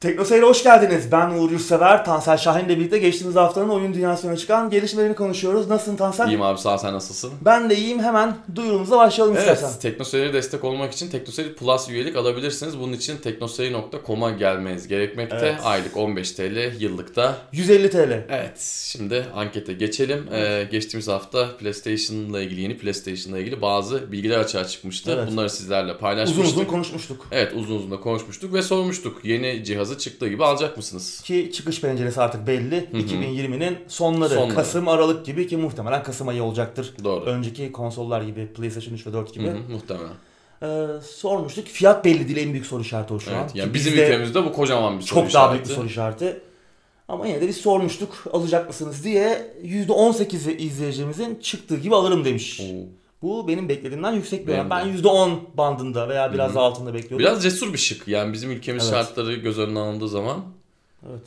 Tekno Seyir'e hoş geldiniz. Ben Uğur Yurtsever, Tansel Şahin ile birlikte geçtiğimiz haftanın oyun dünyasına çıkan gelişmelerini konuşuyoruz. Nasılsın Tansel? İyiyim abi sağ ol, sen nasılsın? Ben de iyiyim. Hemen duyurumuza başlayalım istersen. Evet, TeknoSeyir'e destek olmak için TeknoSeyir Plus üyelik alabilirsiniz. Bunun için teknoseyir.com'a gelmeniz gerekmekte. Evet. Aylık 15 TL, yıllıkta. 150 TL. Evet, şimdi ankete geçelim. Ee, geçtiğimiz hafta PlayStation'la ilgili, yeni PlayStation'la ilgili bazı bilgiler açığa çıkmıştı. Evet. Bunları sizlerle Uzun paylaşmıştık. uzun konuşmuştuk. Evet, uzun uzun da konuşmuştuk ve sormuştuk. Yeni cihazı çıktığı gibi alacak mısınız? Ki çıkış penceresi artık belli. 2020'nin sonları. Sonları. Kasım, Aralık gibi ki muhtemelen Kasım ayı olacaktır. Doğru. Önceki konsollar gibi PlayStation 3 ve 4 gibi. Hı hı, muhtemelen. Ee, sormuştuk. Fiyat belli değil en büyük soru işareti o şu an. Evet, yani Ki bizim ülkemizde bu kocaman bir soru çok daha büyük bir işareti. soru işareti. Ama yine de biz sormuştuk alacak mısınız diye %18'i izleyicimizin çıktığı gibi alırım demiş. Oo. Bu benim beklediğimden yüksek bir oran. Ben %10 bandında veya biraz daha altında bekliyordum. Biraz cesur bir şık. Yani bizim ülkemiz Evet. şartları göz önüne alındığı zaman Evet.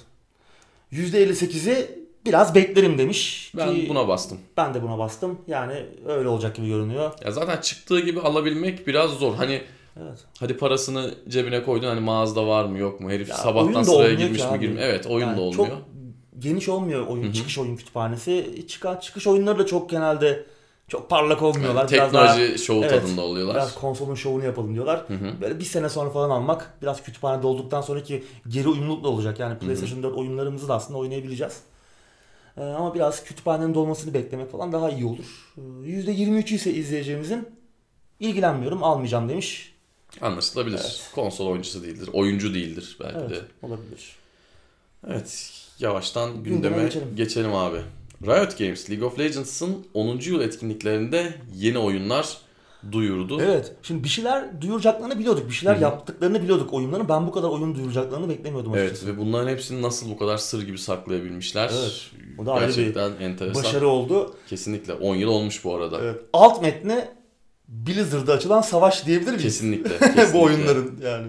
%58'i biraz beklerim demiş. ben ki buna bastım. ben de buna bastım. Yani öyle olacak gibi görünüyor. Ya zaten çıktığı gibi alabilmek biraz zor. Hani Evet. hadi parasını cebine koydun hani mağazada var mı yok mu? Herif Ya sabahtan sıraya girmiş mi girmiyor. Evet oyun Yani da olmuyor. Çok geniş olmuyor oyun çıkış oyun kütüphanesi. Çıkan çıkış oyunları da çok genelde çok parlak olmuyorlar. Yani Biraz daha- teknoloji şovu Evet, tadında oluyorlar. Biraz konsolun şovunu yapalım diyorlar. Hı hı. Böyle bir sene sonra falan almak biraz kütüphanede olduktan sonraki geri uyumlulukla olacak. Yani PlayStation 4 oyunlarımızı da aslında oynayabileceğiz. Ee, ama biraz kütüphanenin dolmasını beklemek falan daha iyi olur. Ee, %23'ü ise izleyeceğimizin ilgilenmiyorum almayacağım demiş. Anlaşılabilir. Evet. Konsol oyuncusu değildir. Oyuncu değildir belki Evet de. olabilir. Evet yavaştan Gündeme gündeme geçelim. geçelim. abi. Riot Games League of Legends'ın 10. yıl etkinliklerinde yeni oyunlar duyurdu. Evet. Şimdi bir şeyler duyuracaklarını biliyorduk. Bir şeyler Hı hı. yaptıklarını biliyorduk oyunların. Ben bu kadar oyun duyuracaklarını beklemiyordum Evet açıkçası. ve bunların hepsini nasıl bu kadar sır gibi saklayabilmişler. Evet, bu da ayrı bir Gerçekten enteresan. Başarı oldu. Kesinlikle 10 yıl olmuş bu arada. Evet. Alt metni Blizzard'da açılan savaş diyebilir miyiz? Kesinlikle, kesinlikle. bu oyunların yani.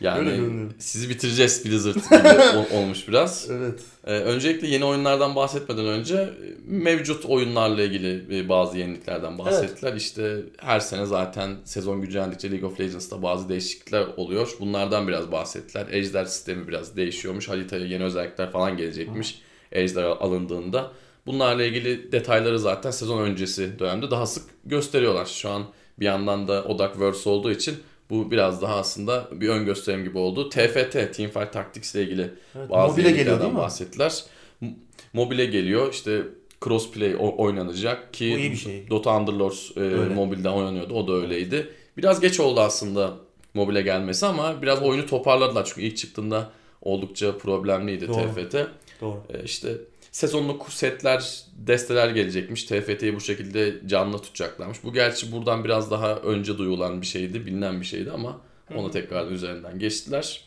Yani Öyle görünüyor. sizi bitireceğiz Blizzard gibi ol- olmuş biraz. Evet. Ee, öncelikle yeni oyunlardan bahsetmeden önce e, mevcut oyunlarla ilgili e, bazı yeniliklerden bahsettiler. İşte her sene zaten sezon güncellendikçe League of Legends'ta bazı değişiklikler oluyor. Bunlardan biraz bahsettiler. Ejder sistemi biraz değişiyormuş. Haritaya yeni özellikler falan gelecekmiş. Ejder alındığında. Bunlarla ilgili detayları zaten sezon öncesi dönemde daha sık gösteriyorlar. Şu an bir yandan da Odakverse olduğu için bu biraz daha aslında bir ön gösterim gibi oldu. TFT, Teamfight Tactics ile ilgili Evet, bazı mobile geliyor değil mi? bahsettiler. Mobile geliyor işte crossplay oynanacak ki Bu iyi bir şey. Dota Underlords e, Öyle. mobilden oynanıyordu o da öyleydi. Biraz geç oldu aslında mobile gelmesi ama biraz oyunu toparladılar çünkü ilk çıktığında oldukça problemliydi Doğru. TFT. Doğru. E, işte sezonluk setler, desteler gelecekmiş. TFT'yi bu şekilde canlı tutacaklarmış. Bu gerçi buradan biraz daha önce duyulan bir şeydi, bilinen bir şeydi ama onu tekrar üzerinden geçtiler.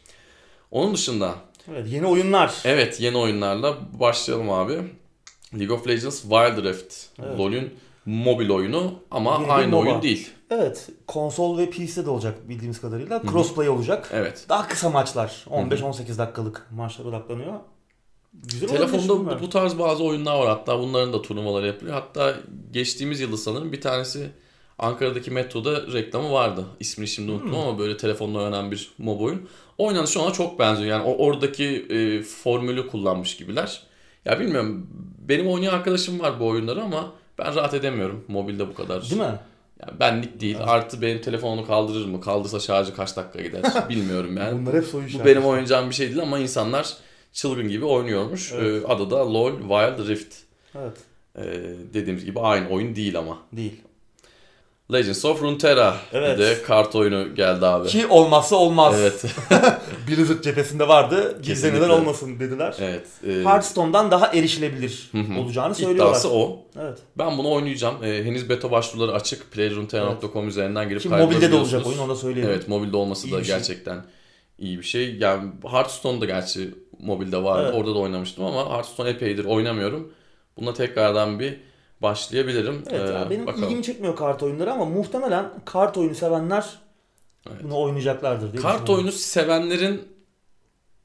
Onun dışında Evet, yeni oyunlar. Evet yeni oyunlarla başlayalım abi. League of Legends Wild Rift. Evet. LoL'ün mobil oyunu ama Yeni aynı MOBA. oyun değil. Evet, konsol ve PC'de de olacak bildiğimiz kadarıyla. Crossplay olacak. Evet. Daha kısa maçlar. 15-18 dakikalık maçlar odaklanıyor. Güzel Telefonda bu, bu tarz bazı oyunlar var. Hatta bunların da turnuvaları yapılıyor. Hatta geçtiğimiz yılda sanırım bir tanesi Ankara'daki metroda reklamı vardı. İsmini şimdi unuttum Hmm. ama böyle telefonla oynanan bir mob oyun. Oynanışı ona çok benziyor. Yani o oradaki e, formülü kullanmış gibiler. Ya bilmiyorum. Benim oynayan arkadaşım var bu oyunları ama ben rahat edemiyorum mobilde bu kadar. Değil mi? Yani benlik değil. Artı benim telefonumu kaldırır mı? Kaldırsa şarjı kaç dakika gider? Bilmiyorum yani. Bunlar hep soru Bu benim oynayacağım bir şey değil ama insanlar çılgın gibi oynuyormuş. Evet. Ee, adı da LoL Wild Rift. Evet, Ee, dediğimiz gibi aynı oyun değil ama. değil. Legends of Runeterra Evet. bir de kart oyunu geldi abi. Ki olmazsa olmaz. Evet. Blizzard cephesinde vardı. Gizleniden Kesinlikle. olmasın dediler. evet. E, Hearthstone'dan daha erişilebilir olacağını söylüyorlar. iddiası o. Evet. Ben bunu oynayacağım. Ee, henüz beta başvuruları açık. playerruneterra.com üzerinden girip Ki mobilde de olacak oyun onu da söyleyelim. Evet mobilde olması İyi da şey. gerçekten iyi bir şey. Yani Hearthstone'da gerçi mobilde vardı. Evet. Orada da oynamıştım ama Hearthstone epeydir oynamıyorum. Buna tekrardan bir başlayabilirim. Evet ya, Ee, benim bakalım. ilgimi çekmiyor kart oyunları ama muhtemelen kart oyunu sevenler bunu oynayacaklardır diye Kart düşünüyorum. oyunu sevenlerin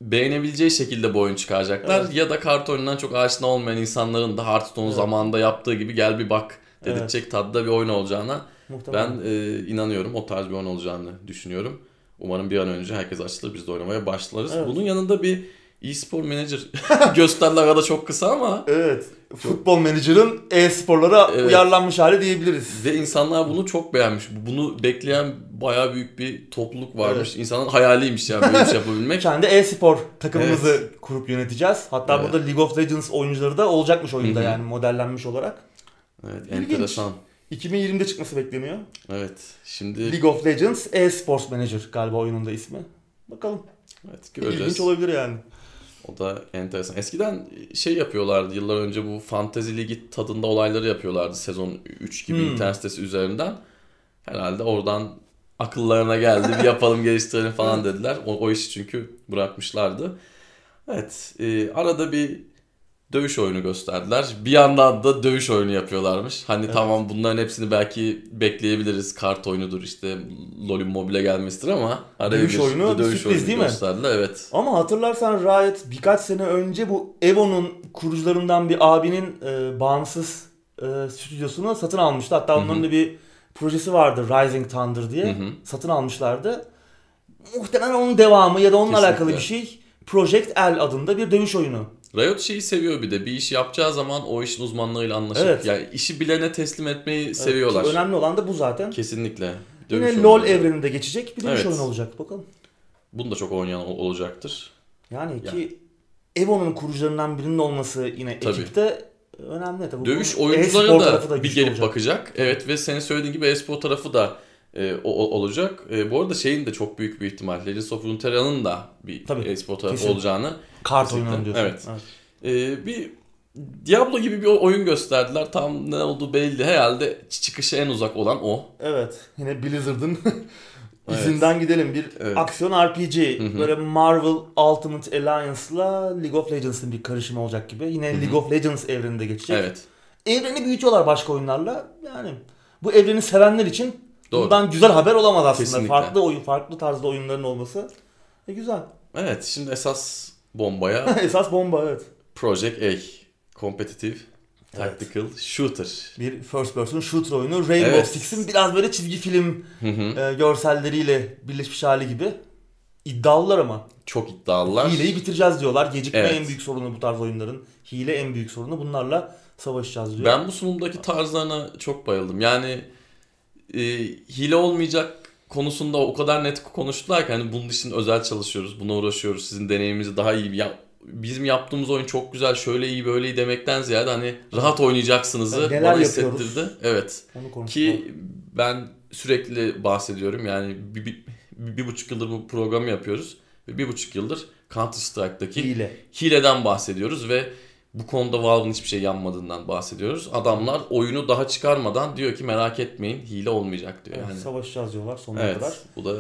beğenebileceği şekilde bu oyun çıkaracaklar. Evet. Ya da kart oyunundan çok aşina olmayan insanların da Hearthstone Evet. zamanında yaptığı gibi gel bir bak dedirtecek tadda bir oyun olacağına Muhtemelen. ben e, inanıyorum. O tarz bir oyun olacağını düşünüyorum. Umarım bir an önce herkes açılır biz de oynamaya başlarız. Evet. Bunun yanında bir e-spor manager gösterdiler arada çok kısa ama Evet. Futbol menajerin e-sporlara Evet. uyarlanmış hali diyebiliriz. ve insanlar bunu çok beğenmiş. Bunu bekleyen bayağı büyük bir topluluk varmış. İnsanın hayaliymiş yani böyle bir şey yapabilmek. Kendi e-spor takımımızı kurup yöneteceğiz. Hatta Evet. burada League of Legends oyuncuları da olacakmış oyunda yani modellenmiş olarak. Evet, İlginç. enteresan. 2020'de çıkması bekleniyor. Evet. Şimdi League of Legends e-sports manager galiba oyunun da ismi. Bakalım. evet, göreceğiz. İlginç olabilir yani. O da enteresan. Eskiden şey yapıyorlardı yıllar önce bu fantezi ligi tadında olayları yapıyorlardı sezon 3 gibi Hmm. internet sitesi üzerinden. Herhalde oradan akıllarına geldi bir yapalım geliştirelim falan dediler. O, o işi çünkü bırakmışlardı. Evet e, arada bir dövüş oyunu gösterdiler. Bir yandan da dövüş oyunu yapıyorlarmış. Hani Evet. tamam bunların hepsini belki bekleyebiliriz. Kart oyunudur işte LoL'ün mobile gelmesidir ama araya Dövüş bir oyunu bir dövüş sürpriz oyunu değil mi? gösterdiler. Evet. Ama hatırlarsan Riot birkaç sene önce bu Evo'nun kurucularından bir abinin e, bağımsız e, stüdyosunu satın almıştı. Hatta onların da bir projesi vardı Rising Thunder diye. Hı hı. Satın almışlardı. Muhtemelen onun devamı ya da onunla Kesinlikle. alakalı bir şey. Project L adında bir dövüş oyunu. Riot şeyi seviyor bir de bir iş yapacağı zaman o işin uzmanlarıyla anlaşıp Evet. yani işi bilene teslim etmeyi Evet, seviyorlar. ki önemli olan da bu zaten. Kesinlikle. Yine Dövüş LoL oyunu. evreninde geçecek bir dövüş Evet. oyunu olacak. Bakalım. Bunu da çok oynayan ol- olacaktır. Yani Ya. ki Evo'nun kurucularından birinin olması yine Tabii. ekipte önemli. Tabii Dövüş e-spor da, tarafı bir gelip olacak. bakacak. Evet ve senin söylediğin gibi e-spor tarafı da e, o, olacak. E, bu arada şeyin de çok büyük bir ihtimal Legends of Runeterra'nın da bir e-spor tarafı kesin. olacağını. Kart oyunu diyorsun. Evet. E, bir Diablo gibi bir oyun gösterdiler. Tam ne olduğu belli. Herhalde çıkışı en uzak olan o. Evet. Yine Blizzard'ın Evet. izinden gidelim. Bir Evet. aksiyon RPG. hı. Böyle Marvel Ultimate Alliance'la League of Legends'ın bir karışımı olacak gibi. Yine Hı hı. League of Legends evreninde geçecek. Evet. Evreni büyütüyorlar başka oyunlarla. Yani bu evreni sevenler için Doğru. bundan güzel haber olamaz aslında. Kesinlikle. Farklı oyun, farklı tarzda oyunların olması. E güzel. Evet şimdi esas bombaya Esas bomba evet. Project A. Competitive Tactical Shooter. Bir first person shooter oyunu. Rainbow Evet. Six'in biraz böyle çizgi film Hı hı. e, görselleriyle birleşmiş hali gibi. İddialılar ama. Çok iddialılar. Hileyi bitireceğiz diyorlar. Gecikme Evet. en büyük sorunu bu tarz oyunların. Hile en büyük sorunu. Bunlarla savaşacağız diyor. Ben bu sunumdaki tarzlarına çok bayıldım. Yani e, hile olmayacak konusunda o kadar net konuştular ki hani bunun için özel çalışıyoruz, buna uğraşıyoruz. Sizin deneyimimizi daha iyi ya bizim yaptığımız oyun çok güzel, şöyle iyi, böyle iyi demekten ziyade hani rahat oynayacaksınızı neler bana yapıyoruz? hissettirdi. Evet. Ki ben sürekli bahsediyorum yani bir, bir, bir, bir buçuk yıldır bu programı yapıyoruz ve bir buçuk yıldır Counter Strike'daki Hile. hileden bahsediyoruz ve bu konuda Valve'ın hiçbir şey yanmadığından bahsediyoruz. Adamlar oyunu daha çıkarmadan diyor ki merak etmeyin hile olmayacak diyor. Evet, Yani. Savaşacağız diyorlar sonuna Evet. kadar. Bu da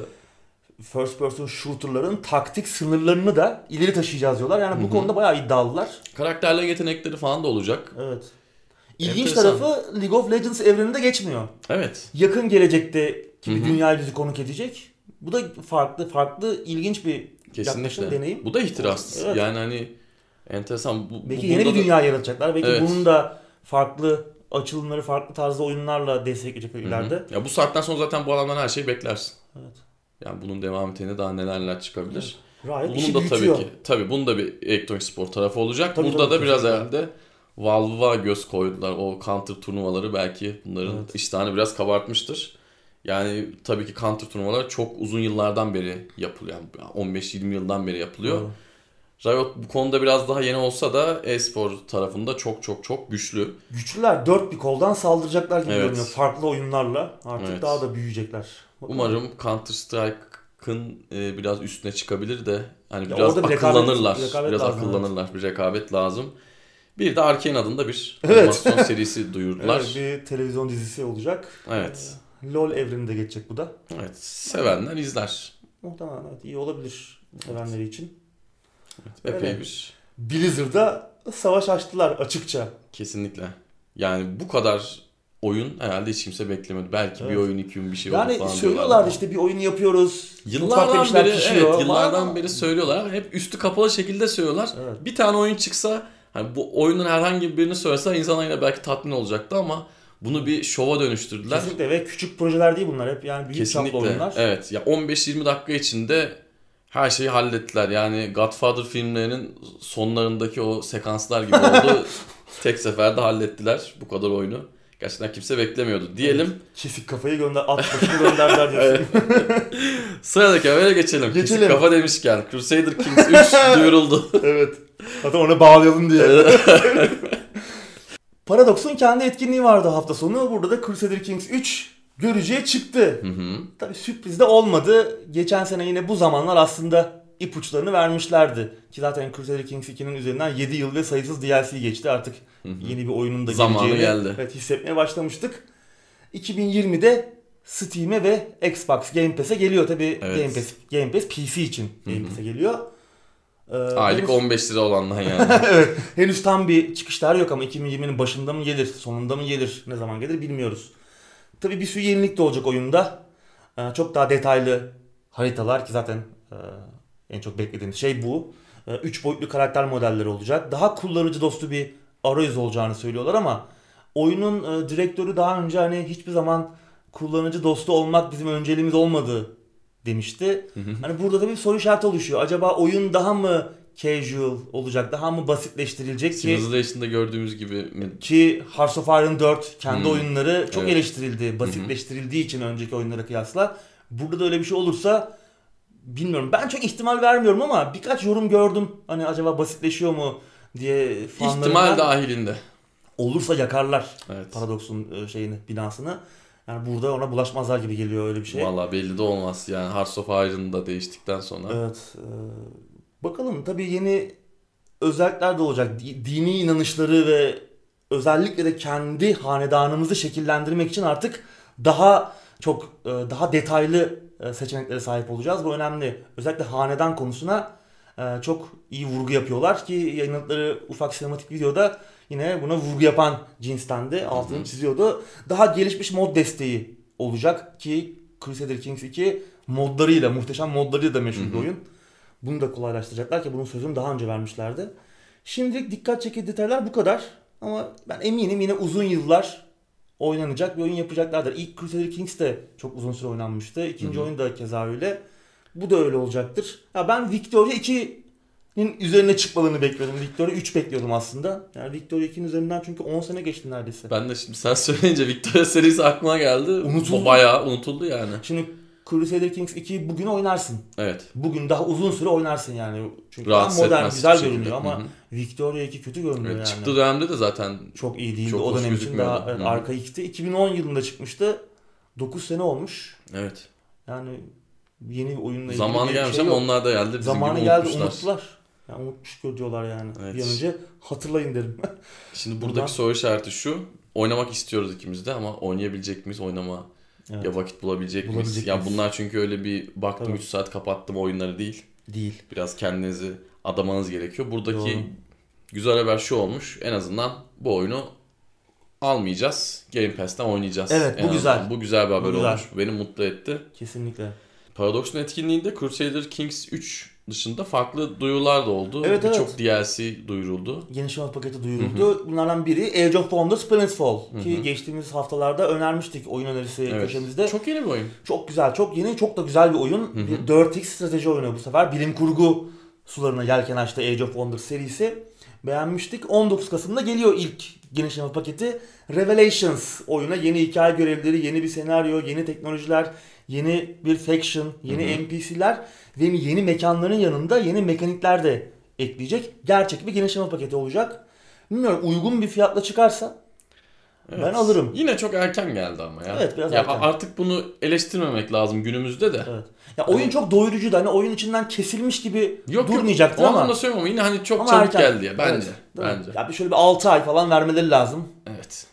First person shooter'ların taktik sınırlarını da ileri taşıyacağız diyorlar. Yani bu Hı hı. konuda bayağı iddialılar. karakterler yetenekleri falan da olacak. Evet. İlginç Enteresan. tarafı League of Legends evreninde geçmiyor. Evet. Yakın gelecekte Hı bir dünyayı bizi konuk edecek. Bu da farklı farklı ilginç bir yaklaşım Kesinlikle. deneyim. Bu da ihtiraslı. Evet. Yani hani enteresan. Bu, Belki bu- yeni bir da- dünya yaratacaklar. Belki Evet. bunun da farklı açılımları, farklı tarzda oyunlarla destekleyecekler ileride. Ya bu saatten sonra zaten bu adamdan her şeyi beklersin. Evet. Yani bunun devam ettiğinde daha neler neler çıkabilir. Riot Bunun işi da büyütüyor. tabii ki tabii bunun da bir elektronik spor tarafı olacak. Tabii, Burada tabii, da biraz kesinlikle. herhalde Valve'a göz koydular. O counter turnuvaları belki bunların Evet. iştahını biraz kabartmıştır. Yani tabii ki counter turnuvalar çok uzun yıllardan beri yapılıyor. Yani 15-20 yıldan beri yapılıyor. Doğru. Riot bu konuda biraz daha yeni olsa da e-spor tarafında çok çok çok güçlü. Güçlüler dört bir koldan saldıracaklar gibi Evet. görünüyor. Farklı oyunlarla artık Evet. daha da büyüyecekler. Bakalım. Umarım Counter Strike'ın e, biraz üstüne çıkabilir de hani Ya biraz orada bir rekabet- akıllanırlar. rekabet biraz lazım, akıllanırlar. Bir rekabet lazım. Bir de Arkane adında bir Evet. animasyon serisi duyurdular. Evet, bir televizyon dizisi olacak. Evet. Ee, LoL evreninde geçecek bu da. Evet. Sevenler izler. Muhtemelen evet, iyi olabilir sevenleri için. Epey Öyle. bir Blizzard'da savaş açtılar açıkça. kesinlikle. Yani bu kadar oyun herhalde hiç kimse beklemedi. Belki bir Evet. oyun, iki oyun bir şey olur Yani falan söylüyorlar işte bir oyun yapıyoruz. bir Yıllardan beri pişiyor evet, yıllardan beri söylüyorlar. Hep üstü kapalı şekilde söylüyorlar. Evet. Bir tane oyun çıksa hani bu oyunun herhangi birini söylese insanlar yine belki tatmin olacaktı ama Bunu bir şova dönüştürdüler. Kesinlikle ve küçük projeler değil bunlar hep yani büyük çaplı Kesinlikle. oyunlar. Evet. Ya 15-20 dakika içinde her şeyi hallettiler. Yani Godfather filmlerinin sonlarındaki o sekanslar gibi oldu. Tek seferde hallettiler bu kadar oyunu. Gerçekten kimse beklemiyordu. Diyelim Kesik kafayı gönder, at başını gönderdiler diyorsun. sıradaki habere geçelim. Geçelim. Kesik kafa demişken Crusader Kings 3 duyuruldu. evet. Hatta ona bağlayalım diye. Paradox'un kendi etkinliği vardı hafta sonu. Burada da Crusader Kings 3 görücüye çıktı. Hı hı. Tabii sürpriz de olmadı. Geçen sene yine bu zamanlar aslında ipuçlarını vermişlerdi. Ki zaten Crusader Kings 2'nin üzerinden 7 yıl ve sayısız DLC geçti. Artık yeni bir oyunun da Zamanı geleceğini geldi. Evet, hissetmeye başlamıştık. 2020'de Steam'e ve Xbox Game Pass'e geliyor. Tabii Evet. Game Pass, Game Pass PC için Game Pass'e geliyor. Ee, Aylık henüz- 15 lira olandan yani. evet. Henüz tam bir çıkış tarihi yok ama 2020'nin başında mı gelir, sonunda mı gelir, ne zaman gelir bilmiyoruz. Tabii bir sürü yenilik de olacak oyunda. Ee, çok daha detaylı haritalar ki zaten e, en çok beklediğimiz şey bu. 3 boyutlu karakter modelleri olacak. Daha kullanıcı dostu bir arayüz olacağını söylüyorlar ama oyunun e, direktörü daha önce hani hiçbir zaman kullanıcı dostu olmak bizim önceliğimiz olmadı demişti. Hani burada da bir soru işareti oluşuyor. Acaba oyun daha mı casual olacak, daha mı basitleştirilecek ki Civilization'da gördüğümüz gibi mi? ki Hearts of Iron 4 kendi Hmm. oyunları çok Evet. eleştirildi. Basitleştirildiği için önceki oyunlara kıyasla. Burada da öyle bir şey olursa bilmiyorum. Ben çok ihtimal vermiyorum ama birkaç yorum gördüm. Hani acaba basitleşiyor mu diye fanlarından. İhtimal dahilinde. Olursa yakarlar Evet. Paradox'un e, şeyini, binasını. Yani burada ona bulaşmazlar gibi geliyor öyle bir şey. Vallahi belli de olmaz. Yani Hearts of Iron'da değiştikten sonra. Evet. e, bakalım tabii yeni özellikler de olacak. Di- Dini inanışları ve özellikle de kendi hanedanımızı şekillendirmek için artık daha çok e, daha detaylı e, seçeneklere sahip olacağız. Bu önemli. Özellikle hanedan konusuna e, çok iyi vurgu yapıyorlar ki yayınladıkları ufak sinematik videoda yine buna vurgu yapan cinsten de altını çiziyordu. Daha gelişmiş mod desteği olacak ki Crusader Kings 2 modlarıyla, muhteşem modlarıyla da meşhur bir oyun. Bunu da kolaylaştıracaklar ki bunun sözünü daha önce vermişlerdi. Şimdilik dikkat çekici detaylar bu kadar. Ama ben eminim yine uzun yıllar oynanacak bir oyun yapacaklardır. İlk Crusader Kings de çok uzun süre oynanmıştı. İkinci oyun da keza öyle. Bu da öyle olacaktır. Ya ben Victoria 2'nin üzerine çıkmalarını bekliyordum. Victoria 3 bekliyordum aslında. Yani Victoria 2'nin üzerinden çünkü 10 sene geçti neredeyse. Ben de şimdi sen söyleyince Victoria serisi aklıma geldi. Unutuldu. Bayağı unutuldu yani. Şimdi Crusader Kings 2'yi bugün oynarsın. Evet. Bugün daha uzun süre oynarsın yani. Çünkü Rahatsız daha modern, güzel şekilde. görünüyor ama Hı hı. Victoria 2 kötü görünüyor evet. yani. Çıktığı dönemde de zaten Çok iyi değildi. Çok o dönem için daha evet, hı. arkaikti. 2010 yılında çıkmıştı. 9 sene olmuş. evet. Yani yeni bir oyunla ilgili Zamanı gelmiş şey ama onlar da geldi. Bizim Zamanı gibi geldi unutmuşlar. unuttular. Yani unutmuş diyorlar yani. Evet. Bir an önce hatırlayın derim. Şimdi buradaki Buradan- soru işareti şu. Oynamak istiyoruz ikimiz de ama oynayabilecek miyiz? Oynama Evet. ya vakit bulabilecek, miyiz? Bulabilecek Ya miyiz? bunlar çünkü öyle bir baktım Tabii. 3 saat kapattım oyunları değil. Değil. Biraz kendinizi adamanız gerekiyor. Buradaki Doğru. güzel haber şu olmuş. En azından bu oyunu almayacağız. Game Pass'ten oynayacağız. Evet, bu En güzel. azından Bu güzel bir haber güzel. olmuş. Beni mutlu etti. Kesinlikle. Paradox'un etkinliğinde Crusader Kings 3 dışında farklı duyurular da oldu. Evet, Birçok evet. DLC duyuruldu. Geniş alt paketi duyuruldu. Bunlardan biri Age of Wonders Planetfall. Ki hı. geçtiğimiz haftalarda önermiştik oyun önerisi Evet. köşemizde. Çok, Çok yeni bir oyun. güzel, çok yeni, çok da güzel bir oyun. Bir 4X strateji oyunu bu sefer. Bilim kurgu sularına yelken açtı Age of Wonders serisi. Beğenmiştik. 19 Kasım'da geliyor ilk genişleme paketi. Revelations oyuna yeni hikaye görevleri, yeni bir senaryo, yeni teknolojiler, yeni bir faction, yeni NPC'ler ve yeni mekanların yanında yeni mekanikler de ekleyecek. Gerçek bir genişleme paketi olacak. Bilmiyorum uygun bir fiyatla çıkarsa ben Evet. alırım. Yine çok erken geldi ama ya. Evet, biraz ya erken. Artık bunu eleştirmemek lazım günümüzde de. Evet. Ya oyun çok doyurucuydu. Hani oyun içinden kesilmiş gibi Yok durmayacaktı yok. ama. Onu da söylüyorum ama yine hani çok ama çabuk erken. geldi ya bence. Evet, mi? bence. Ya bir şöyle bir 6 ay falan vermeleri lazım. Evet.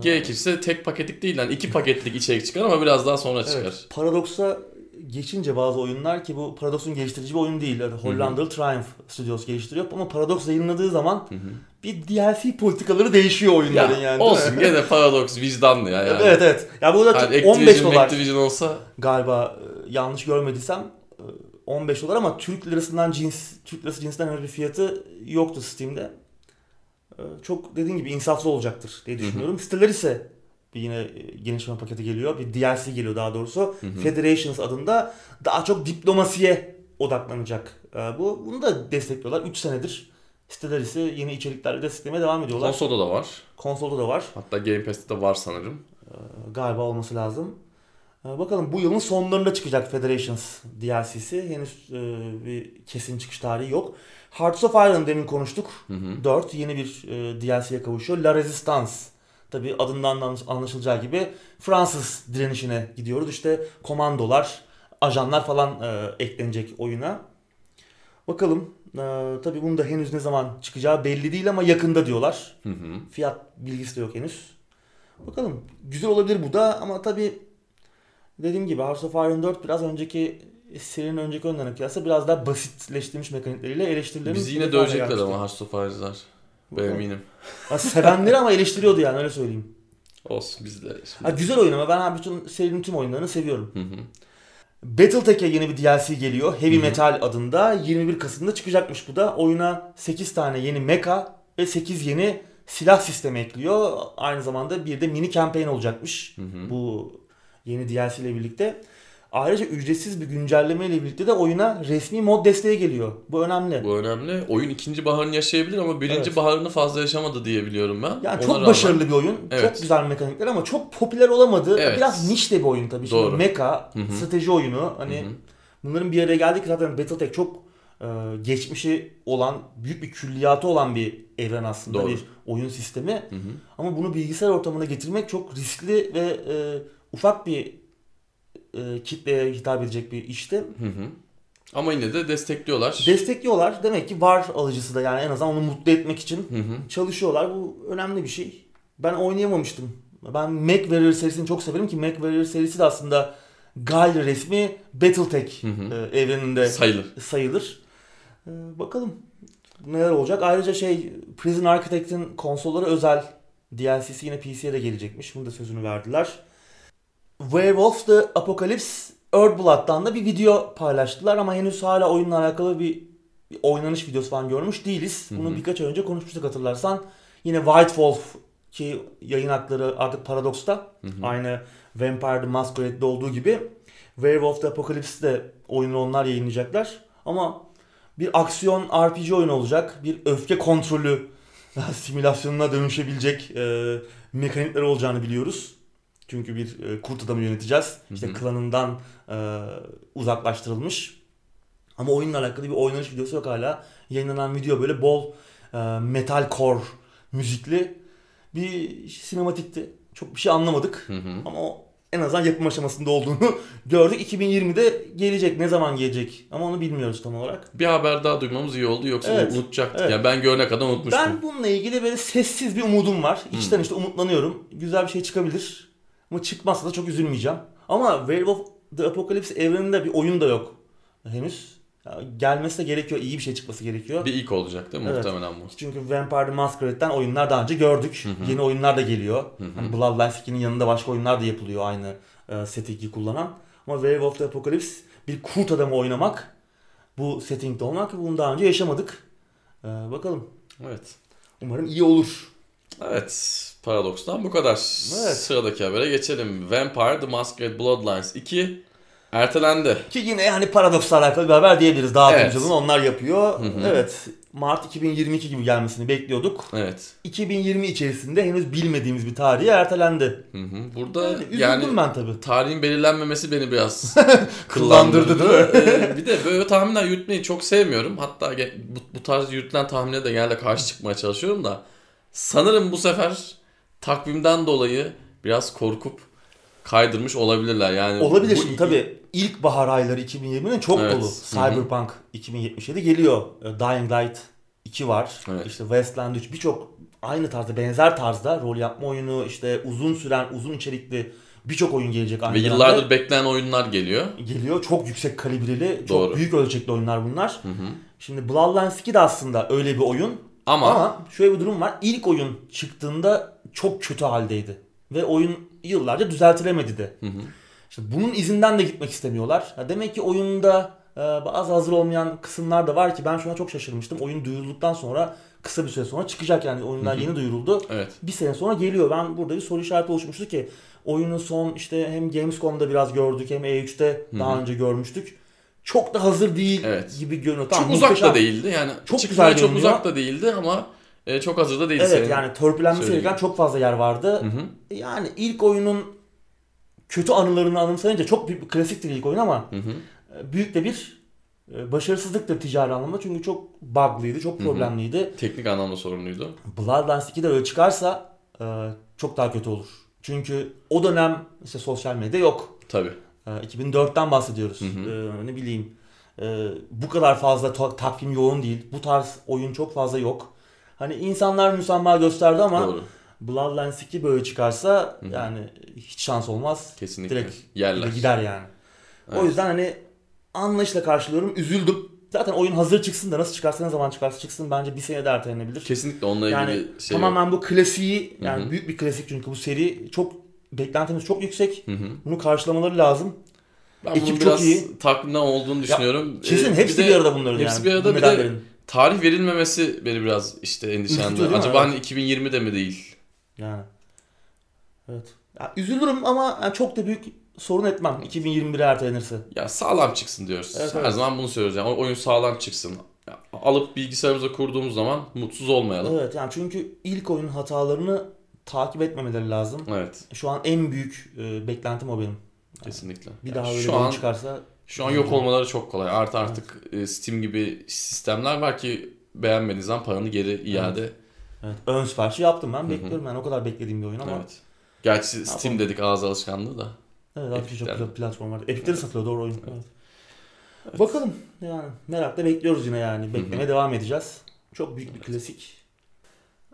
Gerekirse tek paketlik değil yani iki paketlik içerik çıkar ama biraz daha sonra çıkar. Evet. Paradox'a geçince bazı oyunlar ki bu Paradox'un geliştirici bir oyun değil. Yani Hollandalı Triumph Studios geliştiriyor ama Paradox yayınladığı zaman bir DLC politikaları değişiyor Ya, oyunların yani. değil olsun gene paradoks vicdanlı ya. Yani. Evet evet. Ya bu da Hani 15 Activision, dolar Activision olsa galiba e, yanlış görmediysem e, 15 dolar ama Türk lirasından cins Türk lirası cinsinden öyle bir fiyatı yoktu Steam'de. E, Çok dediğin gibi insaflı olacaktır diye düşünüyorum. Siteler ise bir yine e, genişleme paketi geliyor. Bir DLC geliyor daha doğrusu. Federations adında daha çok diplomasiye odaklanacak. E, bu bunu da destekliyorlar 3 senedir. Siteler ise yeni içeriklerle desteklemeye devam ediyorlar. Konsolda da var. Konsolda da var. Hatta Game Pass'te de var sanırım. E, galiba olması lazım. E, bakalım bu yılın sonlarında çıkacak Federations DLC'si. Henüz e, bir kesin çıkış tarihi yok. Hearts of Iron demin konuştuk. Hı hı. 4 yeni bir e, DLC'ye kavuşuyor. La Resistance. Tabi adından da anlaşılacağı gibi Fransız direnişine gidiyoruz. İşte komandolar, ajanlar falan e, eklenecek oyuna. Bakalım. E, tabi bunun da henüz ne zaman çıkacağı belli değil ama yakında diyorlar. Hı hı. Fiyat bilgisi de yok henüz. Bakalım. Güzel olabilir bu da ama tabi dediğim gibi Hearts of Iron 4 biraz önceki serinin önceki oyunlarına kıyasla biraz daha basitleştirilmiş mekanikleriyle eleştirilerin Bizi yine dövecekler ama Hearts of Iron'lar. Ben eminim. Ha, sevenleri ama eleştiriyordu yani öyle söyleyeyim. Olsun biz de. Ha, güzel oyun ama ben ha, bütün serinin tüm oyunlarını seviyorum. Hı hı. Battletech'e yeni bir DLC geliyor. Heavy Hı hı. Metal adında. 21 Kasım'da çıkacakmış bu da. Oyuna 8 tane yeni mecha ve 8 yeni silah sistemi ekliyor. Aynı zamanda bir de mini campaign olacakmış. Hı hı. Bu yeni DLC ile birlikte. Ayrıca ücretsiz bir güncelleme ile birlikte de oyuna resmi mod desteği geliyor. Bu önemli. Bu önemli. Oyun ikinci baharını yaşayabilir ama birinci Evet. baharını fazla yaşamadı diye biliyorum ben. Yani Ona çok rağmen- başarılı bir oyun. Evet. Çok güzel mekanikler ama çok popüler olamadı. Evet. Biraz niş de bir oyun tabii. Şimdi Doğru. mecha, Hı hı. strateji oyunu. Hani Hı hı. bunların bir araya geldik zaten Battletech çok e, geçmişi olan, büyük bir külliyatı olan bir evren aslında. Doğru. Bir oyun sistemi. Hı hı. Ama bunu bilgisayar ortamına getirmek çok riskli ve e, ufak bir e, kitleye hitap edecek bir işti. Hı hı. Ama yine de destekliyorlar. Destekliyorlar. Demek ki var alıcısı da yani en azından onu mutlu etmek için Hı hı. çalışıyorlar. Bu önemli bir şey. Ben oynayamamıştım. Ben MechWarrior serisini çok severim ki MechWarrior serisi de aslında Gal resmi Battletech Hı hı. e, evreninde Sayılır. sayılır. E, bakalım neler olacak. Ayrıca şey Prison Architect'in konsolları özel DLC'si yine PC'ye de gelecekmiş. Bunu da sözünü verdiler. Werewolf the Apocalypse Earthblood'dan da bir video paylaştılar ama henüz hala oyunla alakalı bir, oynanış videosu falan görmüş değiliz. Bunu Hı hı. birkaç ay önce konuşmuştuk hatırlarsan. Yine White Wolf ki yayın hakları artık Paradox'ta. Hı hı. Aynı Vampire the Masquerade'de olduğu gibi Werewolf the Apocalypse'de oyunu onlar yayınlayacaklar. Ama bir aksiyon RPG oyunu olacak. Bir öfke kontrolü simülasyonuna dönüşebilecek e, mekanikler olacağını biliyoruz. Çünkü bir e, kurt adamı yöneteceğiz. İşte Hı hı. klanından e, uzaklaştırılmış. Ama oyunla alakalı bir oynanış videosu yok hala. Yayınlanan video böyle bol e, metalcore müzikli bir sinematikti. Çok bir şey anlamadık. Hı hı. Ama o en azından yapım aşamasında olduğunu gördük. 2020'de gelecek. Ne zaman gelecek? Ama onu bilmiyoruz tam olarak. Bir haber daha duymamız iyi oldu yoksa Evet. unutacaktık. Evet. Yani ben görene kadar unutmuştum. Ben bununla ilgili böyle sessiz bir umudum var. İçten Hmm. işte umutlanıyorum. Güzel bir şey çıkabilir. Ama çıkmazsa da çok üzülmeyeceğim. Ama Werewolf the Apocalypse evreninde bir oyun da yok henüz. Ya gelmesi de gerekiyor. iyi bir şey çıkması gerekiyor. Bir ilk olacak değil mi? Evet. Muhtemelen bu. Çünkü Vampire the Masquerade'den oyunlar daha önce gördük. Hı hı. Yeni oyunlar da geliyor. Hani Bloodlines 2'nin yanında başka oyunlar da yapılıyor aynı e, settingi kullanan. Ama Werewolf the Apocalypse bir kurt adamı oynamak, bu settingde olmak bunu daha önce yaşamadık. E, bakalım. Evet. Umarım iyi olur. Evet. Paradox'tan bu kadar. Evet. Sıradaki habere geçelim. Vampire The Masquerade Bloodlines 2 ertelendi. Ki yine hani paradoksla alakalı bir haber diyebiliriz. Dağıtımcılığını Evet. onlar yapıyor. Hı hı. Evet. Mart 2022 gibi gelmesini bekliyorduk. Evet. 2020 içerisinde henüz bilmediğimiz bir tarihe ertelendi. Hı hı. Burada Yani üzüldüm yani ben tabii. tarihin belirlenmemesi beni biraz Kıllandırdı değil mi? Ee, bir de böyle tahminler yürütmeyi çok sevmiyorum. Hatta bu, bu tarz yürütülen tahminlere de genelde karşı çıkmaya çalışıyorum da sanırım bu sefer takvimden dolayı biraz korkup kaydırmış olabilirler. Yani Olabilir şimdi tabii ilk bahar ayları 2020'nin çok Evet. dolu. Cyberpunk 2077 geliyor. E, Dying Light 2 var. Evet. İşte Wasteland 3 birçok aynı tarzda benzer tarzda rol yapma oyunu işte uzun süren uzun içerikli birçok oyun gelecek aynı Ve yıllardır beklenen oyunlar geliyor. geliyor. Çok yüksek kalibreli, çok Doğru. büyük ölçekli oyunlar bunlar. Hı hı. Şimdi Bloodlines 2 de aslında öyle bir oyun. Ama, Ama şöyle bir durum var. İlk oyun çıktığında çok kötü haldeydi. Ve oyun yıllarca düzeltilemedi de. Hı hı. İşte bunun izinden de gitmek istemiyorlar. Ya demek ki oyunda e, bazı hazır olmayan kısımlar da var ki ben şuna çok şaşırmıştım. Oyun duyurulduktan sonra kısa bir süre sonra çıkacak yani oyunlar yeni duyuruldu. Evet. Bir sene sonra geliyor. Ben burada bir soru işareti oluşmuştu ki oyunun son işte hem Gamescom'da biraz gördük hem E3'te daha önce görmüştük. Çok da hazır değil Evet. gibi görünüyor. Çok Tamam, uzak da değildi. Yani Çok güzel çok uzak da değildi ama e, çok hazır da değildi. Evet senin yani törpülenmesi gereken çok fazla yer vardı. Hı hı. Yani ilk oyunun kötü anılarını anımsayınca çok büyük bir klasiktir ilk oyun ama Hı hı. e, büyük de bir e, başarısızlıktır ticari anlamda çünkü çok bug'lıydı, çok hı. problemliydi. Teknik anlamda sorunluydu. Bloodlines 2 de öyle çıkarsa e, çok daha kötü olur. Çünkü o dönem işte sosyal medya yok. Tabii. E, 2004'ten bahsediyoruz. Hı hı. E, ne bileyim e, bu kadar fazla ta- takvim yoğun değil. Bu tarz oyun çok fazla yok. Hani insanlar müsamaha gösterdi ama Doğru. Bloodlines 2 böyle çıkarsa Hı yani hiç şans olmaz. Kesinlikle. Direkt Yerler. gider yani. O Evet. yüzden hani anlayışla karşılıyorum. Üzüldüm. Zaten oyun hazır çıksın da nasıl çıkarsa ne zaman çıkarsa çıksın bence bir sene de ertelenebilir. Kesinlikle onunla ilgili Yani şey yok. tamamen bu klasiği yani Hı hı. büyük bir klasik çünkü bu seri çok beklentimiz çok yüksek. Hı hı. Bunu karşılamaları lazım. Ben Ekip çok iyi. takvimden olduğunu düşünüyorum. Kesin Ee, hepsi bir bir, de arada bunların hepsi yani. bir arada bir de- tarih verilmemesi beni biraz işte endişelendirdi. Acaba Evet. hani 2020'de mi değil? Yani. Evet. Ya, üzülürüm ama çok da büyük sorun etmem 2021'e ertelenirse. Ya sağlam çıksın diyoruz. Evet, Her evet. zaman bunu söylüyoruz. Yani oyun sağlam çıksın. Ya, alıp bilgisayarımıza kurduğumuz zaman mutsuz olmayalım. Evet yani çünkü ilk oyunun hatalarını takip etmemeleri lazım. Evet, Şu an en büyük e, beklentim o benim. kesinlikle. Bir Ya daha öyle şu an çıkarsa şu an yok olmaları çok kolay. Artı artık e, Steam gibi sistemler var ki beğenmediğin zaman paranı geri iade. evet, ön siparişi yaptım ben. Bekliyorum yani o kadar beklediğim bir oyun ama. Evet. Gerçi Steam yapalım? dedik ağız alışkanlığı da. Evet artık çok güzel platform var. Epic'te de satılıyor doğru oyun. Evet. Bakalım yani merakla bekliyoruz yine yani. Beklemeye devam edeceğiz. Çok büyük bir klasik.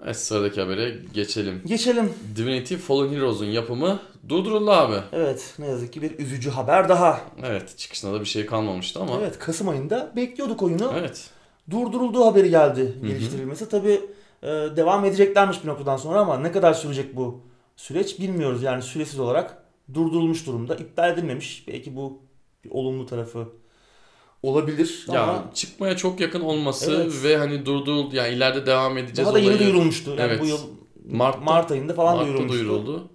Evet sıradaki habere geçelim. Geçelim. Divinity Fallen Heroes'un yapımı durduruldu abi. Evet ne yazık ki bir üzücü haber daha. Evet çıkışında da bir şey kalmamıştı ama. Evet Kasım ayında bekliyorduk oyunu. Evet. Durdurulduğu haberi geldi geliştirilmesi. Tabi devam edeceklermiş bir noktadan sonra ama ne kadar sürecek bu süreç bilmiyoruz. Yani süresiz olarak durdurulmuş durumda. İptal edilmemiş. Belki bu bir olumlu tarafı olabilir Ya ama çıkmaya çok yakın olması Evet. ve hani durduruldu yani ileride devam edeceğiz daha da yeni olayı. duyurulmuştu. Yani Evet. bu yıl Mart'ta- Mart ayında falan Mart'ta duyurulmuştu. duyuruldu.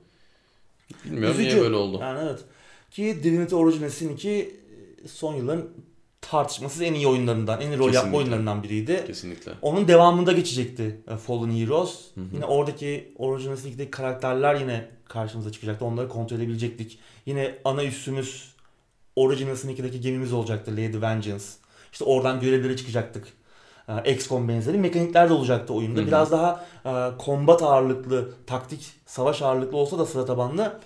Bilmiyorum Üzücü. niye böyle oldu. Yani evet. Ki Divinity Original Sin 2 son yılların tartışmasız en iyi oyunlarından, en iyi rol yapma oyunlarından biriydi. Kesinlikle. Onun devamında geçecekti e, Fallen Heroes. Hı hı. Yine oradaki Original Sin 2'deki karakterler yine karşımıza çıkacaktı. Onları kontrol edebilecektik. Yine ana üssümüz Original Sin 2'deki gemimiz olacaktı Lady Vengeance. İşte oradan görevlere çıkacaktık. Ee, XCOM benzeri mekanikler de olacaktı oyunda. Hı hı. Biraz daha e, kombat ağırlıklı, taktik, savaş ağırlıklı olsa da sıra tabanlı.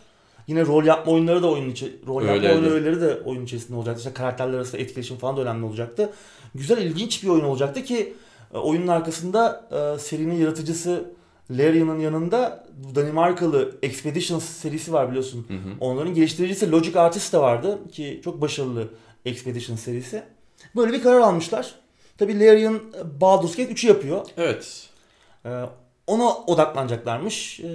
Yine rol yapma oyunları da oyunun içi, rol yapma Öyleydi. oyun öğeleri de oyun içerisinde olacaktı. İşte karakterler arasında etkileşim falan da önemli olacaktı. Güzel, ilginç bir oyun olacaktı ki e, oyunun arkasında e, serinin yaratıcısı Larian'ın yanında Danimarkalı Expeditions serisi var biliyorsun. Hı hı. Onların geliştiricisi Logic Artist de vardı ki çok başarılı Expeditions serisi. Böyle bir karar almışlar. Tabi Larian e, Baldur's Gate 3'ü yapıyor. Evet. Ee, ona odaklanacaklarmış. Ee,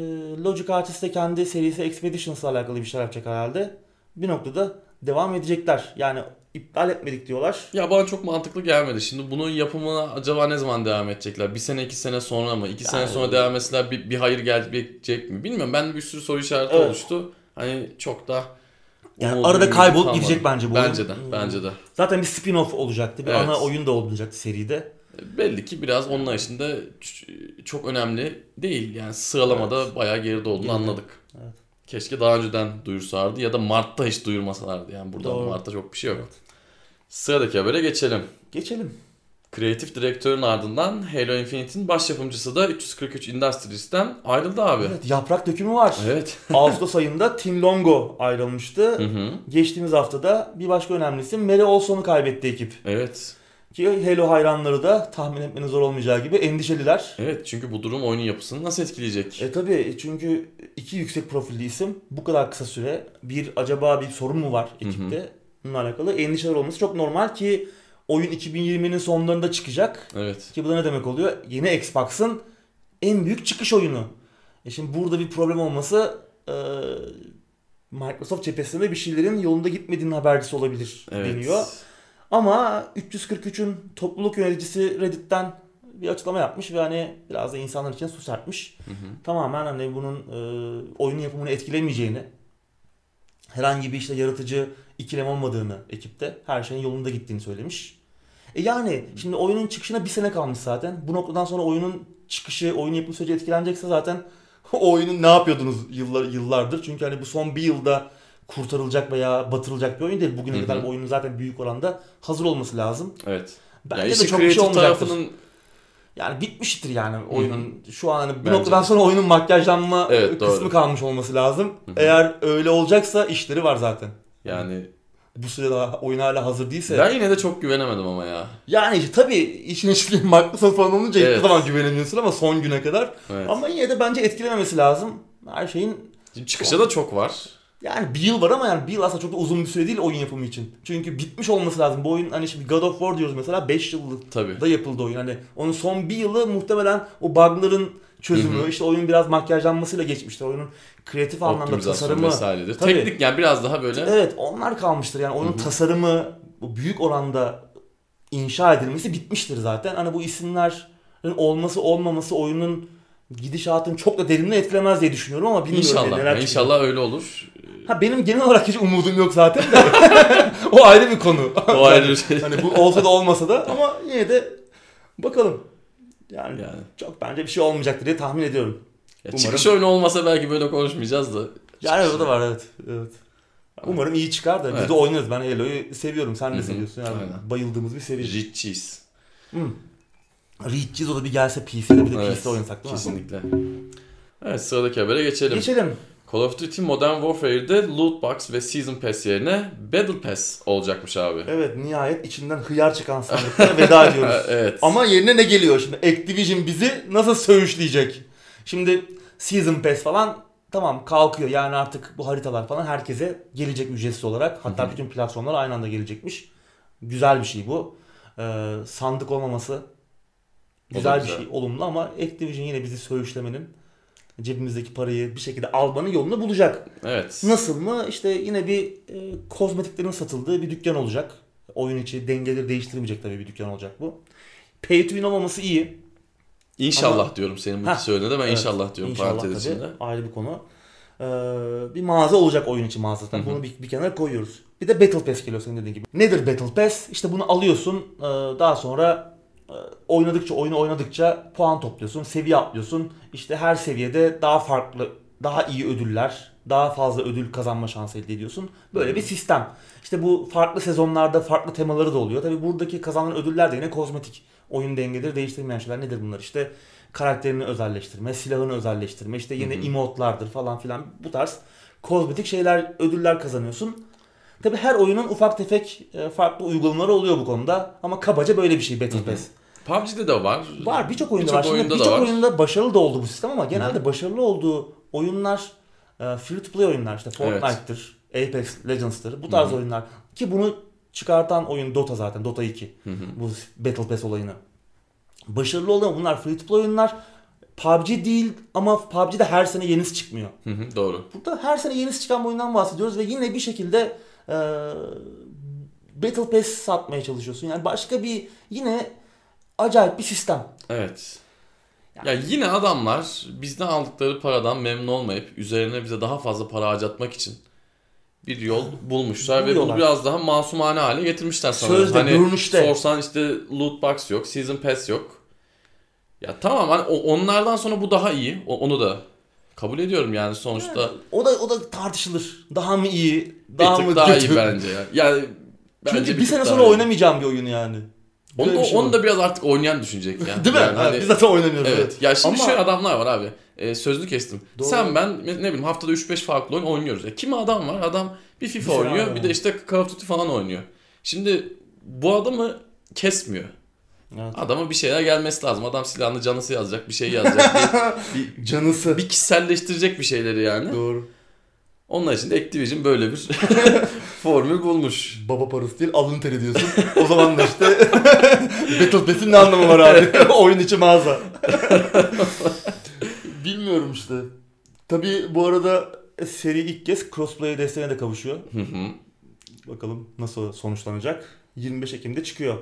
Logic Artist de kendi serisi Expeditions'la alakalı bir şeyler yapacak herhalde. Bir noktada devam edecekler. Yani iptal etmedik diyorlar. Ya bana çok mantıklı gelmedi. Şimdi bunun yapımına acaba ne zaman devam edecekler? Bir sene iki sene sonra mı? İki sene Yani- sonra devam etseler bir, bir hayır gelecek mi? Bilmiyorum. Ben de bir sürü soru işareti Evet. oluştu. Hani çok da Yani arada kaybolup kalmadı. gidecek bence bu Bence de. Bence de. Zaten bir spin-off olacaktı. Bir Evet. ana oyun da olacaktı seride. Belli ki biraz onun ç- çok önemli değil. Yani sıralamada bayağı geride olduğunu Geride. anladık. Evet. Keşke daha önceden duyursalardı ya da Mart'ta hiç duyurmasalardı. Yani burada Doğru. Mart'ta çok bir şey yok. Evet. Sıradaki habere geçelim. Geçelim. Kreatif direktörün ardından Halo Infinite'in baş yapımcısı da 343 Industries'ten ayrıldı abi. Evet, yaprak dökümü var. Evet. Ağustos ayında Tim Longo ayrılmıştı. Hı hı. Geçtiğimiz haftada bir başka önemlisi Mary Olson'u kaybetti ekip. Evet. Ki Halo hayranları da tahmin etmenin zor olmayacağı gibi endişeliler. Evet çünkü bu durum oyunun yapısını nasıl etkileyecek? E tabi çünkü iki yüksek profilli isim bu kadar kısa süre bir acaba bir sorun mu var ekipte? Bununla alakalı endişeler olması çok normal ki oyun 2020'nin sonlarında çıkacak. Evet. Ki bu da ne demek oluyor? Yeni Xbox'ın en büyük çıkış oyunu. E şimdi burada bir problem olması e, Microsoft cephesinde bir şeylerin yolunda gitmediğinin habercisi olabilir Evet. deniyor. Ama 343'ün topluluk yöneticisi Reddit'ten bir açıklama yapmış ve hani biraz da insanlar için su serpmiş. Hı hı. Tamamen hani bunun e, oyunun yapımını etkilemeyeceğini, herhangi bir işte yaratıcı ikilem olmadığını ekipte, her şeyin yolunda gittiğini söylemiş. E yani şimdi oyunun çıkışına bir sene kalmış zaten. Bu noktadan sonra oyunun çıkışı, oyun yapım süreci etkilenecekse zaten o oyunun ne yapıyordunuz yıllar yıllardır? Çünkü hani bu son bir yılda kurtarılacak veya batırılacak bir oyun değil. Bugüne Hı hı. kadar oyunun zaten büyük oranda hazır olması lazım. Evet. Bence ya de çok bir şey olmayacaktır. tarafının Yani bitmiştir yani oyunun. Şu an hani bu Bence noktadan de. sonra oyunun makyajlanma Evet, doğru. kısmı kalmış olması lazım. Hı hı. Eğer öyle olacaksa işleri var zaten. yani Bu sırada oyun hala hazır değilse. ben yine de çok güvenemedim ama ya. Yani işte tabii işin içinde Microsoft falan olunca hiçbir Evet. zaman güvenemiyorsun ama son güne kadar. Evet. Ama yine de bence etkilememesi lazım. Her şeyin Şimdi çıkışa da çok var. Yani bir yıl var ama yani bir yıl aslında çok da uzun bir süre değil oyun yapımı için. Çünkü bitmiş olması lazım. Bu oyun hani şimdi God of War diyoruz mesela 5 yıllık Tabii. da yapıldı oyun. Hani onun son bir yılı muhtemelen o bug'ların çözümü, Hı hı. işte oyunun biraz makyajlanmasıyla geçmiştir. Oyunun kreatif anlamda tasarımı. vesairedir. Tabii. Teknik yani biraz daha böyle Evet onlar kalmıştır. Yani oyunun tasarımı bu büyük oranda inşa edilmesi bitmiştir zaten. Hani bu isimlerin olması olmaması oyunun gidişatını çok da derinden etkilemez diye düşünüyorum ama bilmiyorum. İnşallah. Yani inşallah öyle olur. Ha benim genel olarak hiç umudum yok zaten de. o ayrı bir konu. O ayrı bir şey. Hani bu olsa da olmasa da ama yine de bakalım. Yani, Yani. çok bence bir şey olmayacaktır diye tahmin ediyorum. Ya Umarım. çıkış oyunu olmasa belki böyle konuşmayacağız da. Yani o da var evet. evet. Umarım iyi çıkar da biz Evet. de oynarız. Ben Halo'yu seviyorum. Sen de seviyorsun. Yani Aynen. bayıldığımız bir seri. Rich cheese. Hmm. Cheese o da bir gelse PC'de bir de Evet, PC'de oynasak değil mi? Kesinlikle. Evet sıradaki habere geçelim. Geçelim. Call of Duty Modern Warfare'de Loot Box ve Season Pass yerine Battle Pass olacakmış abi. Evet nihayet içinden hıyar çıkan sandıklara veda ediyoruz. evet. Ama yerine ne geliyor şimdi? Activision bizi nasıl söğüşleyecek? Şimdi Season Pass falan tamam kalkıyor. Yani artık bu haritalar falan herkese gelecek ücretsiz olarak. Hatta bütün platformlar aynı anda gelecekmiş. Güzel bir şey bu. Ee, sandık olmaması güzel bir güzel. şey, olumlu ama Activision yine bizi söğüşlemenin cebimizdeki parayı bir şekilde almanın yolunu bulacak. Evet. Nasıl mı? İşte yine bir e, kozmetiklerin satıldığı bir dükkan olacak. Oyun içi dengeleri değiştirmeyecek tabii bir dükkan olacak bu. Pay to win olmaması iyi. İnşallah Ama- diyorum senin bu Heh, söylediğine de ben Evet, inşallah diyorum İnşallah parantez içinde. Ayrı bir konu. Ee, bir mağaza olacak oyun içi mağaza. zaten. Hı hı. Bunu bir, bir kenara koyuyoruz. Bir de Battle Pass geliyor senin dediğin gibi. Nedir Battle Pass? İşte bunu alıyorsun. e, Daha sonra oynadıkça oyunu oynadıkça puan topluyorsun. Seviye atlıyorsun. İşte her seviyede daha farklı, daha iyi ödüller, daha fazla ödül kazanma şansı elde ediyorsun. Böyle bir sistem. İşte bu farklı sezonlarda farklı temaları da oluyor. Tabi buradaki kazanılan ödüller de yine kozmetik. Oyun dengeleri değiştirmeyen şeyler nedir bunlar? İşte karakterini özelleştirme, silahını özelleştirme, işte yine emotlardır falan filan bu tarz kozmetik şeyler, ödüller kazanıyorsun. Tabi her oyunun ufak tefek e, farklı uygulamaları oluyor bu konuda ama kabaca böyle bir şey Battle. Pass. PUBG'de de var. Var birçok oyunda Birçok var. Şimdi birçok oyunda başarılı da oldu bu sistem ama genelde başarılı olduğu oyunlar e, free to play oyunlar işte Fortnite'tır, Apex Legends'tır bu tarz Hı hı. oyunlar ki bunu çıkartan oyun Dota zaten Dota 2 Hı hı. bu Battle Pass olayını. Başarılı ama bunlar free to play oyunlar. PUBG değil ama PUBG'de her sene yenisi çıkmıyor. Hı hı, Doğru. Burada her sene yenisi çıkan bir oyundan bahsediyoruz ve yine bir şekilde e, Battle Pass satmaya çalışıyorsun. Yani başka bir yine acayip bir sistem. Evet. Yani- Ya yine adamlar bizden aldıkları paradan memnun olmayıp üzerine bize daha fazla para harcatmak için bir yol bulmuşlar ve bunu biraz daha masumane hale getirmişler sanırım. Sözde, hani görünüşte. sorsan işte loot box yok, season pass yok. Ya tamam hani onlardan sonra bu daha iyi. Onu da kabul ediyorum yani sonuçta O da o da tartışılır. Daha mı iyi, bir daha mı daha kötü? iyi bence ya. Yani bence Çünkü bir, tık sene sonra iyi. oynamayacağım bir oyun yani. Onu, bir şey onu da biraz artık oynayan düşünecek yani. Değil mi? Yani Ha, hani- Biz zaten oynamıyoruz. Evet. Ya şimdi Ama- şöyle adamlar var abi. E, sözlü kestim. Doğru. Sen ben ne bileyim haftada 3-5 farklı oyun oynuyoruz. E, kimi adam var? Adam bir FIFA Bir oynuyor, var bir de işte Call of Duty falan oynuyor. Şimdi bu adamı kesmiyor. Evet. Adama bir şeyler gelmesi lazım. Adam silahını canısı yazacak, bir şey yazacak. bir, Canısı. bir, bir kişiselleştirecek bir şeyleri yani. Doğru. Onlar için de Activision böyle bir formül bulmuş. Baba parası değil alın teri diyorsun. o zaman da işte Battle Pass'in ne anlamı var abi? Oyun içi mağaza. Bilmiyorum işte. Tabii bu arada seri ilk kez crossplay desteğine de kavuşuyor. Hı hı. Bakalım nasıl sonuçlanacak. 25 Ekim'de çıkıyor.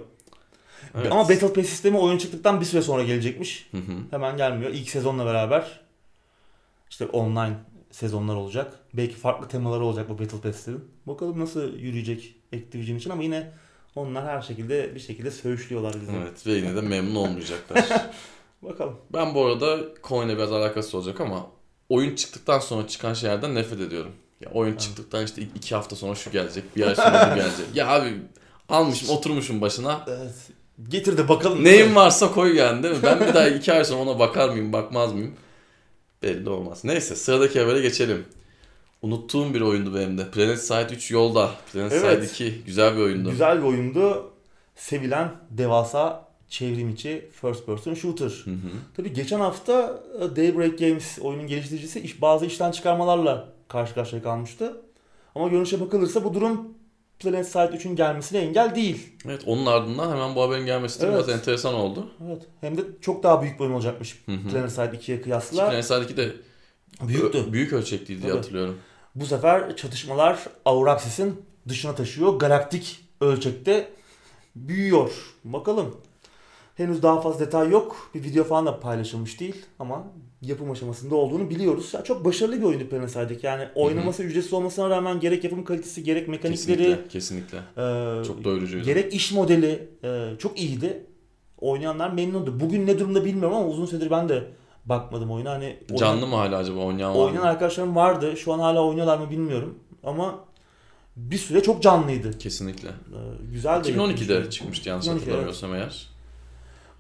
Evet. Ama Battle Pass sistemi oyun çıktıktan bir süre sonra gelecekmiş. Hı hı. Hemen gelmiyor. İlk sezonla beraber işte online sezonlar olacak. Belki farklı temaları olacak bu Battle Pass'lerin. Bakalım nasıl yürüyecek Activision için ama yine onlar her şekilde bir şekilde söğüşlüyorlar bizi. Evet ve yine de memnun olmayacaklar. Bakalım. ben bu arada coin'e biraz alakası olacak ama oyun çıktıktan sonra çıkan şeylerden nefret ediyorum. Ya oyun çıktıktan işte iki hafta sonra şu gelecek, bir ay sonra bu gelecek. Ya abi almışım oturmuşum başına. Evet. Getir de bakalım. Neyim varsa koy yani değil mi? Ben bir daha iki ay sonra ona bakar mıyım, bakmaz mıyım? Belli olmaz. Neyse sıradaki habere geçelim. Unuttuğum bir oyundu benim de. Planet Side 3 yolda. Planet Evet. Side 2 güzel bir oyundu. Güzel bir oyundu. Sevilen devasa çevrim içi first person shooter. Hı hı. Tabii geçen hafta e, Daybreak Games oyunun geliştiricisi iş, bazı işten çıkarmalarla karşı karşıya kalmıştı. Ama görünüşe bakılırsa bu durum Planet Side 3'ün gelmesine engel değil. Evet onun ardından hemen bu haberin gelmesi de Evet. biraz enteresan oldu. Evet. Hem de çok daha büyük bir oyun olacakmış Hı hı. Planet Side 2'ye kıyasla. Planet Side 2 de Büyüktü. büyük ölçekliydi diye Tabii. hatırlıyorum. Bu sefer çatışmalar Auraxis'in dışına taşıyor. Galaktik ölçekte büyüyor. Bakalım. Henüz daha fazla detay yok. Bir video falan da paylaşılmış değil ama yapım aşamasında olduğunu biliyoruz. Ya çok başarılı bir oyundu Planet Side'daki. Yani oynaması ücretsiz olmasına rağmen gerek yapım kalitesi gerek mekanikleri Kesinlikle. Kesinlikle. e, Çok doyurucuydu. gerek iş modeli e, çok iyiydi. Oynayanlar memnundu. Bugün ne durumda bilmiyorum ama uzun süredir ben de bakmadım oyuna. Hani oyun- Canlı mı hala acaba oynayan var Oynayan mı? arkadaşlarım vardı. Şu an hala oynuyorlar mı bilmiyorum. Ama bir süre çok canlıydı. Kesinlikle. Ee, güzel de 2012'de yapılmış. çıkmıştı yanlış 2012, hatırlamıyorsam eğer.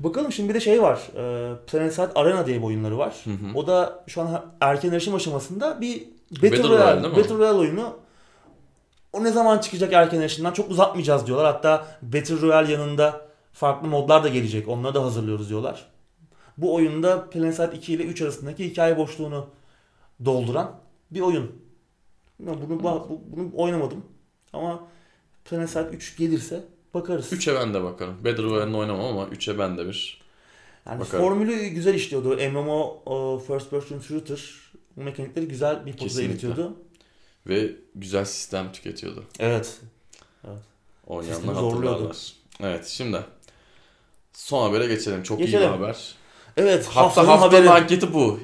Bakalım şimdi bir de şey var. Ee, Planet Side Arena diye bir oyunları var. Hı hı. O da şu an erken erişim aşamasında bir Battle, Battle Royale, Royale? Battle Royale oyunu. O ne zaman çıkacak erken erişimden? Çok uzatmayacağız diyorlar. Hatta Battle Royale yanında farklı modlar da gelecek. Onları da hazırlıyoruz diyorlar. Bu oyunda Planet Side 2 ile 3 arasındaki hikaye boşluğunu dolduran bir oyun. Bunu, bu- bunu oynamadım. Ama Planet Side 3 gelirse bakarız. 3'e ben de bakarım. Battle Royale'ını oynamam ama 3'e ben de bir. Yani Bakarım. formülü güzel işliyordu. MMO o, First Person Shooter bu mekanikleri güzel bir potada eritiyordu. Ve güzel sistem tüketiyordu. Evet. Oynayanlar Sistemi zorluyordu. hatırlarlar. Evet şimdi son habere geçelim. Çok iyi Geçelim. bir haber. Evet Hafta haftanın haftanın haberi. anketi bu.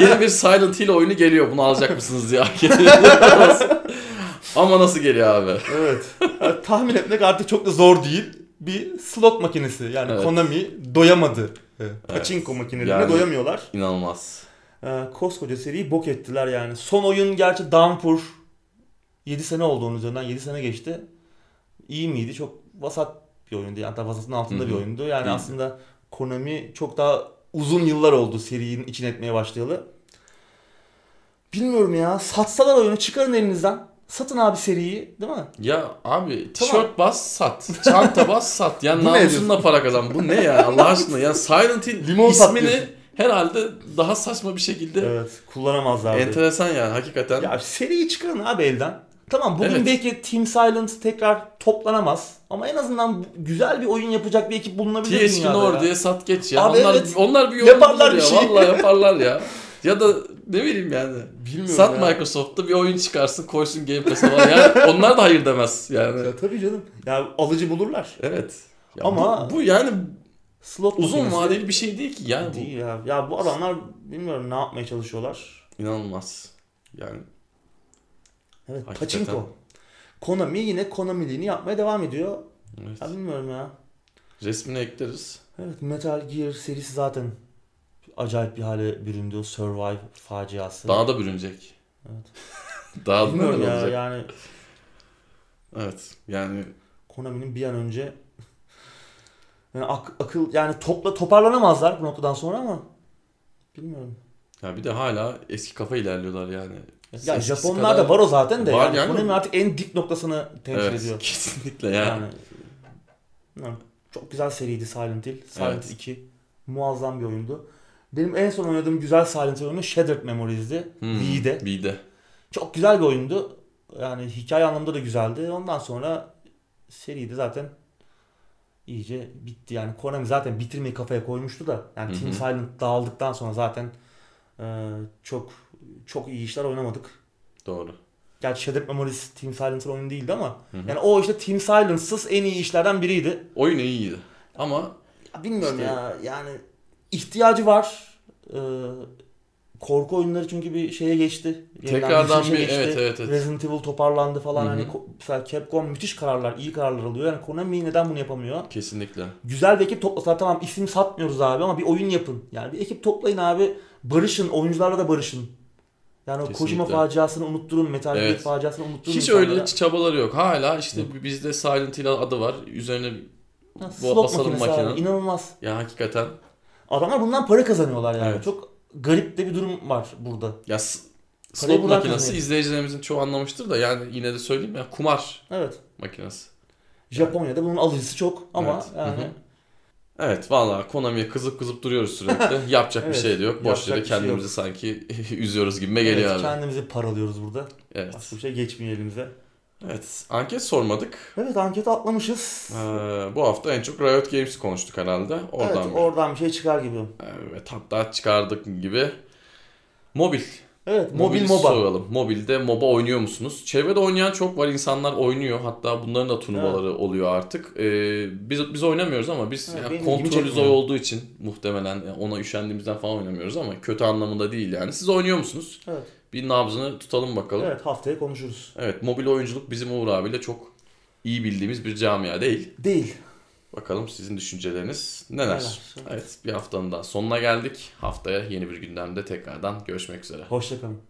Yeni bir Silent Hill oyunu geliyor. Bunu alacak mısınız diye anket Ama nasıl geliyor abi? Evet. Yani tahmin etmek artık çok da zor değil. Bir slot makinesi. Yani Evet. Konami doyamadı. Evet. Pachinko makinelerine Yani- doyamıyorlar. İnanılmaz. Ee, koskoca seriyi bok ettiler yani. Son oyun gerçi Downpour 7 sene oldu onun üzerinden. 7 sene geçti. İyi miydi? Çok vasat bir oyundu. Yani hatta vasatın altında Hı hı. bir oyundu. Yani İyiydi. aslında Konami çok daha uzun yıllar oldu serinin için etmeye başlayalı. Bilmiyorum ya. Satsalar oyunu çıkarın elinizden. Satın abi seriyi değil mi? Ya abi tişört Tamam. bas sat. Çanta bas sat. Yani namusunla para kazan. Bu ne ya Allah aşkına? Ya Silent Hill Limon ismini herhalde daha saçma bir şekilde Evet. Kullanamazlardı. enteresan yani hakikaten. Ya seriyi çıkarın abi elden. Tamam bugün Evet. belki Team Silent tekrar toplanamaz. Ama en azından güzel bir oyun yapacak bir ekip bulunabilir THQ dünyada Nordic ya. diye sat geç ya. Abi onlar evet. onlar bir yol Yaparlar ya. şey. Vallahi yaparlar ya. Ya da ne bileyim yani. Bilmiyorum Sat ya. Microsoft'ta bir oyun çıkarsın koysun Game Pass'e falan. Yani onlar da hayır demez yani. Ya tabii canım. Ya alıcı bulurlar. Evet. Ya Ama- bu, bu yani Slot uzun vadeli bir şey değil ki yani değil ya. Ya bu adamlar bilmiyorum ne yapmaya çalışıyorlar. bu inanılmaz. Yani Evet Hakikaten. Pachinko. Konami yine Konami'liğini yapmaya devam ediyor. evet. Ya bilmiyorum ya. resmini ekleriz. Evet Metal Gear serisi zaten acayip bir hale büründü. O Survive faciası. Daha da bürünecek. Evet. Daha da bilmiyorum ya olacak. yani Evet. Yani Konami'nin bir an önce yani ak- akıl yani topla toparlanamazlar bu noktadan sonra ama bilmiyorum. ya bir de hala eski kafa ilerliyorlar yani. Ya Eskisi Japonlar kadar- da var o zaten de Var yani, yani. Konami artık en dip noktasını temsil Evet. ediyor. Kesinlikle yani. Yani çok güzel seriydi Silent Hill. Silent Evet. 2 muazzam bir oyundu. Benim en son oynadığım güzel Silent Hill oyunu Shattered Memories'di. Hmm, V'de. V'de. Çok güzel bir oyundu. Yani hikaye anlamında da güzeldi. Ondan sonra seri de zaten iyice bitti. Yani Konami zaten bitirmeyi kafaya koymuştu da. Yani Team. Silent dağıldıktan sonra zaten e, çok çok iyi işler oynamadık. Doğru. Gerçi Shattered Memories Team Silencer oyunu değildi ama yani o işte Team Silence'sız en iyi işlerden biriydi. Oyun iyiydi. Ama Ya bilmiyorum İşte- ya yani ihtiyacı var. Ee, korku oyunları çünkü bir şeye geçti. Tekrardan bir- evet, evet, evet. Resident Evil toparlandı falan. Hı hı. Hani mesela Capcom müthiş kararlar, iyi kararlar alıyor. Yani Konami neden bunu yapamıyor? kesinlikle. Güzel bir ekip toplasalar tamam isim satmıyoruz abi ama bir oyun yapın. Yani bir ekip toplayın abi. Barışın, oyuncularla da barışın. Yani Kesinlikle. Kojima faciasını unutturun, Metal Gear Evet. faciasını unutturun. Hiç insanlara. öyle çabaları yok. Hala işte bizde Silent Hill adı var. Üzerine Ha, bu basalım makine. inanılmaz. ya hakikaten Adamlar bundan para kazanıyorlar yani. Evet. Çok garip de bir durum var burada. ya slot makinesi izleyicilerimizin çoğu anlamıştır da yani yine de söyleyeyim ya kumar Evet. makinesi. Japonya'da bunun alıcısı çok ama Evet. yani Hı hı. Evet valla Konami'ye kızıp kızıp duruyoruz sürekli. Yapacak Evet, bir şey de yok. Boş yere şey kendimizi yok. sanki üzüyoruz gibime geliyor evet, abi. kendimizi paralıyoruz burada. Evet. Başka bir şey geçmiyor elimize. Evet. Anket sormadık. Evet anketi atlamışız. Ee, bu hafta en çok Riot Games konuştuk herhalde. Oradan evet oradan bir şey çıkar gibi. Evet hatta çıkardık gibi. Mobil. Evet mobil MOBA. soralım. Mobilde MOBA oynuyor musunuz? Çevrede oynayan çok var. insanlar oynuyor. Hatta bunların da turnuvaları oluyor artık. Ee, biz biz oynamıyoruz ama biz Evet, yani kontrolü zor olduğu için muhtemelen ona üşendiğimizden falan oynamıyoruz ama kötü anlamında değil yani. Siz oynuyor musunuz? Evet. Bir nabzını tutalım bakalım. Evet. evet haftaya konuşuruz. mobil oyunculuk bizim Uğur abiyle çok iyi bildiğimiz bir camia değil. Değil. Bakalım sizin düşünceleriniz neler? Neler? Evet bir haftanın daha sonuna geldik. Haftaya yeni bir gündemde tekrardan görüşmek üzere. Hoşçakalın.